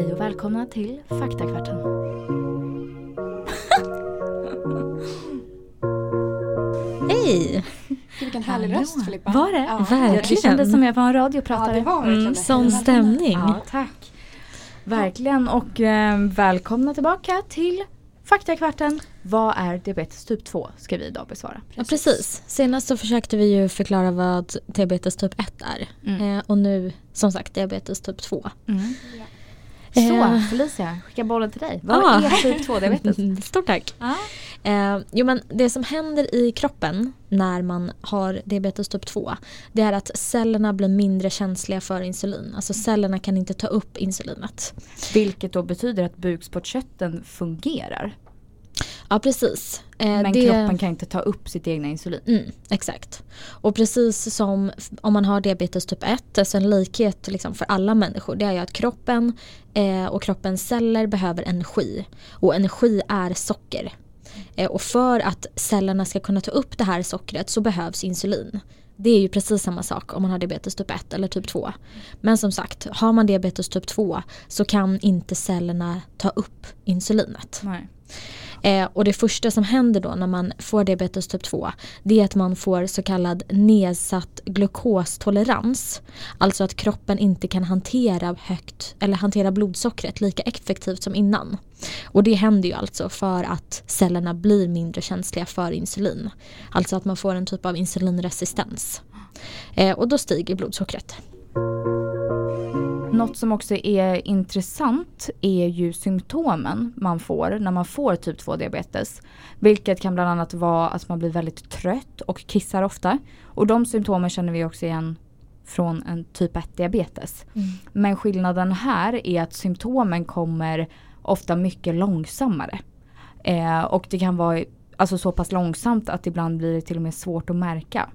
Hej och välkomna till Faktakvarten. Hej! Vilken härlig Hallå. röst Filippa. Var det? Ja, Verkligen. Det kändes som jag var en ja radiopratare. det var Mm, sån stämning. Ja, tack. Verkligen och eh, välkomna tillbaka till Faktakvarten. Vad är diabetes typ 2? Ska vi idag besvara. Ja, precis. Senast så försökte vi ju förklara vad diabetes typ 1 är. Mm. Eh, och nu som sagt diabetes typ 2. Mm. Eh. Så Felicia, skicka bollen till dig. Vad Ah. är typ 2 diabetes? Stort tack. ah. Eh, jo men det som händer i kroppen när man har diabetes typ 2 det är att cellerna blir mindre känsliga för insulin. Alltså cellerna kan inte ta upp insulinet. Vilket då betyder att bukspottkörteln fungerar. Ja precis. Eh, Men det- kroppen kan inte ta upp sitt egna insulin. Mm, exakt. Och precis som om man har diabetes typ 1, alltså en likhet liksom för alla människor, det är ju att kroppen eh, och kroppens celler behöver energi. Och energi är socker. Eh, och för att cellerna ska kunna ta upp det här sockret så behövs insulin. Det är ju precis samma sak om man har diabetes typ 1 eller typ 2. Men som sagt, har man diabetes typ 2 så kan inte cellerna ta upp insulinet. Nej. Eh, och det första som händer då när man får diabetes typ 2 det är att man får så kallad nedsatt glukostolerans. Alltså att kroppen inte kan hantera högt eller hantera blodsockret lika effektivt som innan. Och det händer ju alltså för att cellerna blir mindre känsliga för insulin. Alltså att man får en typ av insulinresistens. Eh, och då stiger blodsockret. Något som också är intressant är ju symptomen man får när man får typ 2 diabetes. Vilket kan bland annat vara att man blir väldigt trött och kissar ofta. Och de symptomen känner vi också igen från en typ 1 diabetes. Men skillnaden här är att symptomen kommer ofta mycket långsammare. Eh, och det kan vara alltså, så pass långsamt att ibland blir det till och med svårt att märka.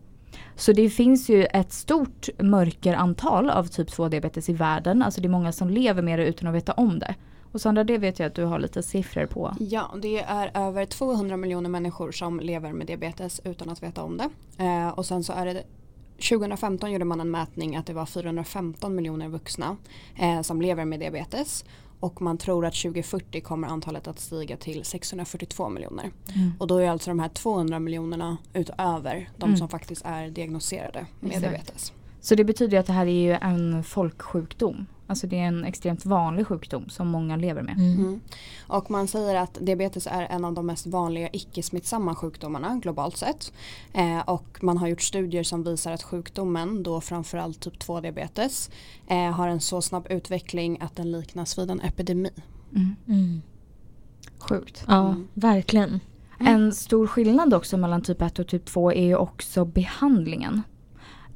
Så det finns ju ett stort mörkerantal av typ 2 diabetes i världen. Alltså det är många som lever med det utan att veta om det. Och Sandra, det vet jag att du har lite siffror på. Ja, det är över 200 miljoner människor som lever med diabetes utan att veta om det. Eh, och sen så är det 2015 gjorde man en mätning att det var 415 miljoner vuxna eh, som lever med diabetes. Och man tror att 2040 kommer antalet att stiga till 642 miljoner. Och då är alltså de här 200 miljonerna utöver de Mm. som faktiskt är diagnostiserade med Exakt. diabetes. Så det betyder att det här är ju en folksjukdom. Alltså det är en extremt vanlig sjukdom som många lever med. Mm. Och man säger att diabetes är en av de mest vanliga icke-smittsamma sjukdomarna globalt sett. Eh, och man har gjort studier som visar att sjukdomen, då framförallt typ 2 diabetes, eh, har en så snabb utveckling att den liknas vid en epidemi. Mm. Mm. Sjukt. Ja, Mm. verkligen. En stor skillnad också mellan typ 1 och typ 2 är ju också behandlingen.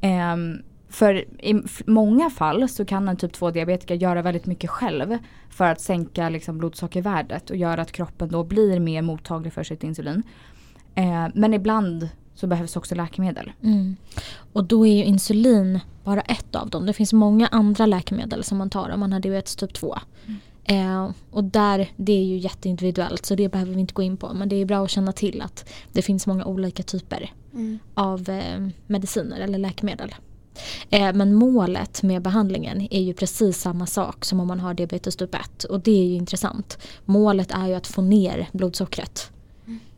Ehm, för i många fall så kan en typ 2 diabetiker göra väldigt mycket själv för att sänka liksom blodsockervärdet och göra att kroppen då blir mer mottaglig för sitt insulin. Ehm, men ibland så behövs också läkemedel. Mm. Och då är ju insulin bara ett av dem. Det finns många andra läkemedel som man tar om man har diabetes typ 2. Eh, och där, det är ju jätteindividuellt så det behöver vi inte gå in på. Men det är bra att känna till att det finns många olika typer av eh, mediciner eller läkemedel. Eh, men målet med behandlingen är ju precis samma sak som om man har diabetes typ 1. Och det är ju intressant. Målet är ju att få ner blodsockret.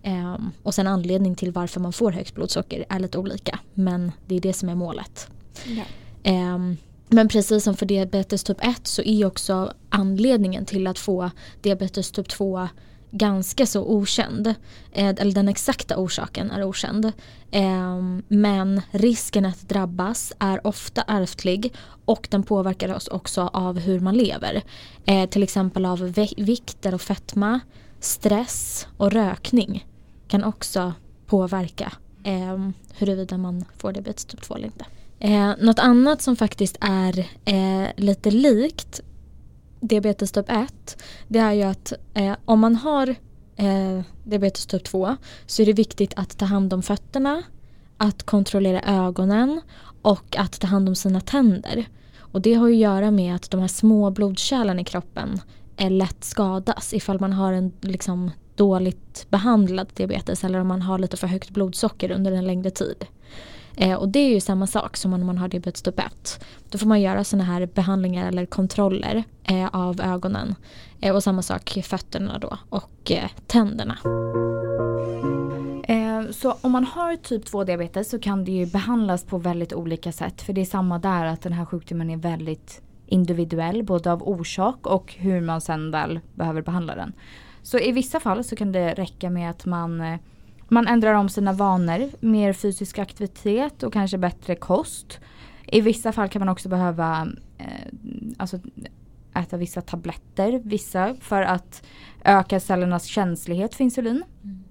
Ehm, och sen anledning till varför man får högt blodsocker är lite olika. Men det är det som är målet. Ja. Ehm, men precis som för diabetes typ 1 så är också anledningen till att få diabetes typ 2 ganska så okänd. Eh, eller den exakta orsaken är okänd. Ehm, men risken att drabbas är ofta ärftlig och den påverkar oss också av hur man lever. Eh, till exempel av vikter vikt fetma, stress och rökning kan också påverka ehm, huruvida man får diabetes typ 2 eller inte. Eh, något annat som faktiskt är eh, lite likt diabetes typ 1 det är ju att eh, om man har eh, diabetes typ 2 så är det viktigt att ta hand om fötterna, att kontrollera ögonen och att ta hand om sina tänder. Och det har ju att göra med att de här små blodkärlen i kroppen är lätt skadas ifall man har en liksom, dåligt behandlad diabetes eller om man har lite för högt blodsocker under en längre tid. Eh, och det är ju samma sak som om man har diabetes typ 1. Då får man göra sådana här behandlingar eller kontroller eh, av ögonen. Eh, och samma sak fötterna då och eh, tänderna. Eh, så om man har typ 2 diabetes så kan det ju behandlas på väldigt olika sätt. För det är samma där att den här sjukdomen är väldigt individuell både av orsak och hur man sen väl behöver behandla den. Så i vissa fall så kan det räcka med att man, eh, man ändrar om sina vanor, mer fysisk aktivitet och kanske bättre kost. I vissa fall kan man också behöva eh, alltså, äta vissa tabletter, vissa för att öka cellernas känslighet för insulin. Mm.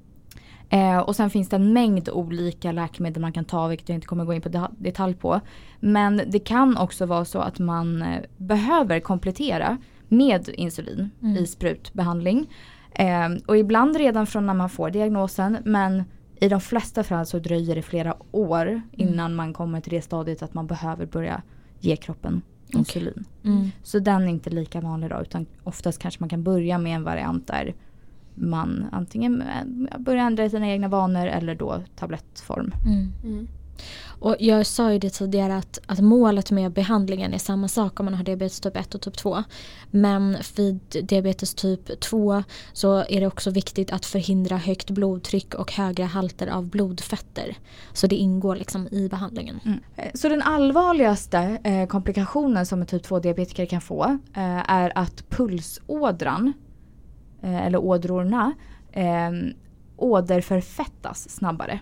Eh, och sen finns det en mängd olika läkemedel man kan ta vilket jag inte kommer gå in på detalj på. Men det kan också vara så att man eh, behöver komplettera med insulin mm. i sprutbehandling. Eh, och ibland redan från när man får diagnosen men i de flesta fall så dröjer det flera år mm. innan man kommer till det stadiet att man behöver börja ge kroppen insulin. Okay. Mm. Så den är inte lika vanlig då utan oftast kanske man kan börja med en variant där man antingen eh, börjar ändra sina egna vanor eller då tablettform. Mm. Och jag sa ju det tidigare att, att målet med behandlingen är samma sak om man har diabetes typ 1 och typ 2. Men vid diabetes typ 2 så är det också viktigt att förhindra högt blodtryck och höga halter av blodfetter. Så det ingår liksom i behandlingen. Mm. Eh, så den allvarligaste eh, komplikationen som en typ 2-diabetiker kan få eh, är att pulsådran Eh, eller ådrorna eh, åderförfettas snabbare.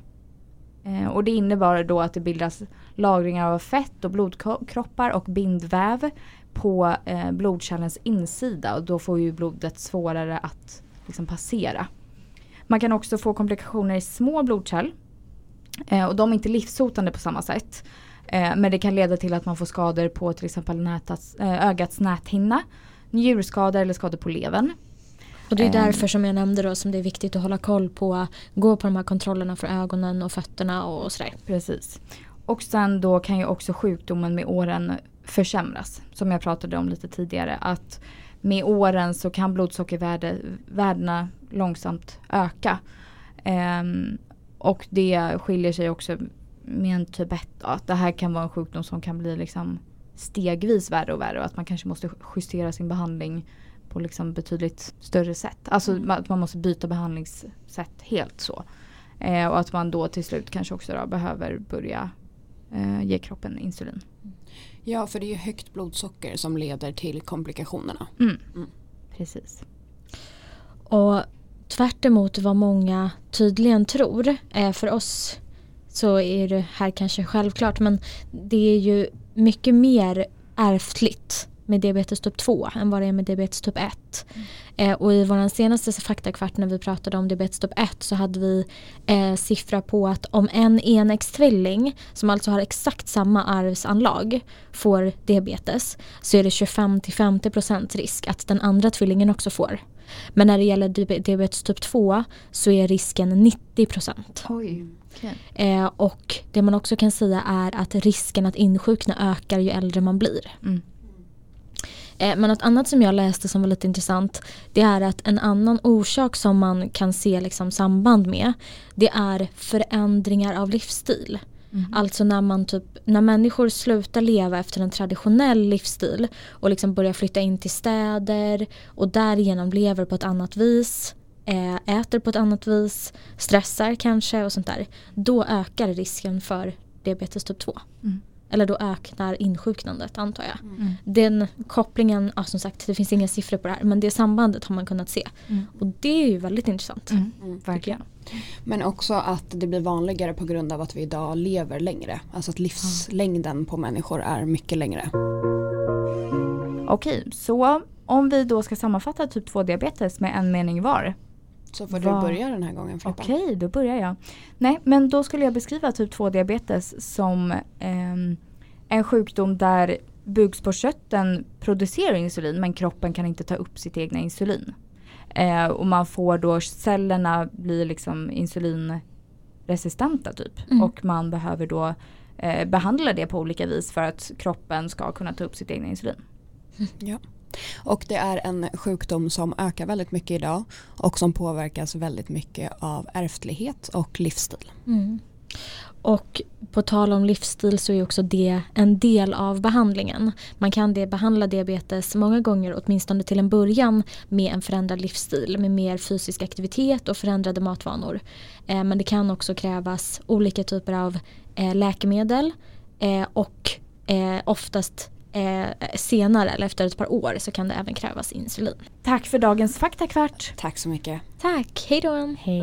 Eh, och det innebär då att det bildas lagringar av fett och blodkroppar och bindväv på eh, blodkärlens insida och då får ju blodet svårare att liksom, passera. Man kan också få komplikationer i små blodkärl eh, och de är inte livshotande på samma sätt. Eh, men det kan leda till att man får skador på till exempel nätats, eh, ögats näthinna, njurskador eller skador på levern. Och det är ehm. därför som jag nämnde då som det är viktigt att hålla koll på, gå på de här kontrollerna för ögonen och fötterna och sådär. Precis. Och sen då kan ju också sjukdomen med åren försämras. Som jag pratade om lite tidigare. Att med åren så kan blodsockervärdena långsamt öka. Um, och det skiljer sig också med en typ 1. Att det här kan vara en sjukdom som kan bli liksom stegvis värre och värre. Och att man kanske måste justera sin behandling på liksom betydligt större sätt. Alltså mm. att man måste byta behandlingssätt helt så. Eh, och att man då till slut kanske också då behöver börja eh, ge kroppen insulin. Ja, för det är ju högt blodsocker som leder till komplikationerna. Mm. Mm. Precis. Och tvärt vad många tydligen tror, eh, för oss så är det här kanske självklart men det är ju mycket mer ärftligt med diabetes typ 2 än vad det är med diabetes typ 1. Mm. Eh, och i vår senaste faktakvart när vi pratade om diabetes typ 1 så hade vi eh, siffra på att om en enäggstvilling som alltså har exakt samma arvsanlag får diabetes så är det 25-50% risk att den andra tvillingen också får. Men när det gäller diabetes typ 2 så är risken 90%. Oj. Okay. Eh, och det man också kan säga är att risken att insjukna ökar ju äldre man blir. Mm. Eh, men något annat som jag läste som var lite intressant det är att en annan orsak som man kan se liksom samband med det är förändringar av livsstil. Mm. Alltså när, man typ, när människor slutar leva efter en traditionell livsstil och liksom börjar flytta in till städer och därigenom lever på ett annat vis eh, äter på ett annat vis, stressar kanske och sånt där. Då ökar risken för diabetes typ 2. Mm. Eller då ökar insjuknandet antar jag. Mm. mm. Den kopplingen, ja, som sagt det finns inga siffror på det här men det sambandet har man kunnat se. Mm. Och det är ju väldigt intressant. Mm. mm. Verkligen. Men också att det blir vanligare på grund av att vi idag lever längre. Alltså att livslängden på människor är mycket längre. Okej, så om vi då ska sammanfatta typ 2 diabetes med en mening var. Så får var... du börja den här gången Filippa. Okej, då börjar jag. Nej, men då skulle jag beskriva typ 2 diabetes som eh, en sjukdom där bukspottkörteln producerar insulin men kroppen kan inte ta upp sitt egna insulin. Eh, och man får då cellerna blir liksom insulinresistenta typ. Mm. Och man behöver då eh, behandla det på olika vis för att kroppen ska kunna ta upp sitt egna insulin. Ja. Och det är en sjukdom som ökar väldigt mycket idag och som påverkas väldigt mycket av ärftlighet och livsstil. Mm. Och på tal om livsstil så är också det en del av behandlingen. Man kan det behandla diabetes många gånger, åtminstone till en början, med en förändrad livsstil med mer fysisk aktivitet och förändrade matvanor. Eh, men det kan också krävas olika typer av eh, läkemedel eh, och eh, oftast eh, senare eller efter ett par år så kan det även krävas insulin. Tack för dagens faktakvart. Tack så mycket. Tack, hej då! Hej.